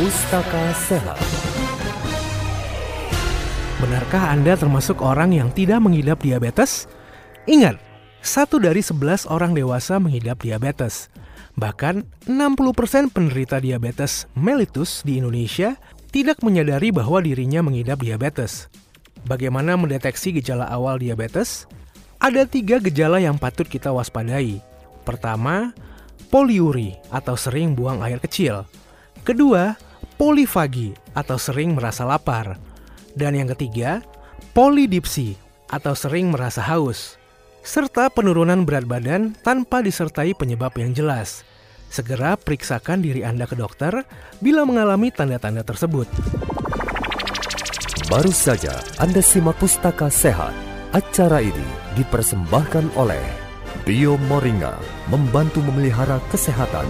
Pustaka Sehat. Benarkah Anda termasuk orang yang tidak mengidap diabetes? Ingat, satu dari 11 orang dewasa mengidap diabetes. Bahkan 60% penderita diabetes mellitus di Indonesia tidak menyadari bahwa dirinya mengidap diabetes. Bagaimana mendeteksi gejala awal diabetes? Ada tiga gejala yang patut kita waspadai. Pertama, poliuri atau sering buang air kecil. Kedua, polifagi atau sering merasa lapar. Dan yang ketiga, polidipsi atau sering merasa haus. Serta penurunan berat badan tanpa disertai penyebab yang jelas. Segera periksakan diri Anda ke dokter bila mengalami tanda-tanda tersebut. Baru saja Anda simak Pustaka Sehat. Acara ini dipersembahkan oleh Bio Moringa, membantu memelihara kesehatan.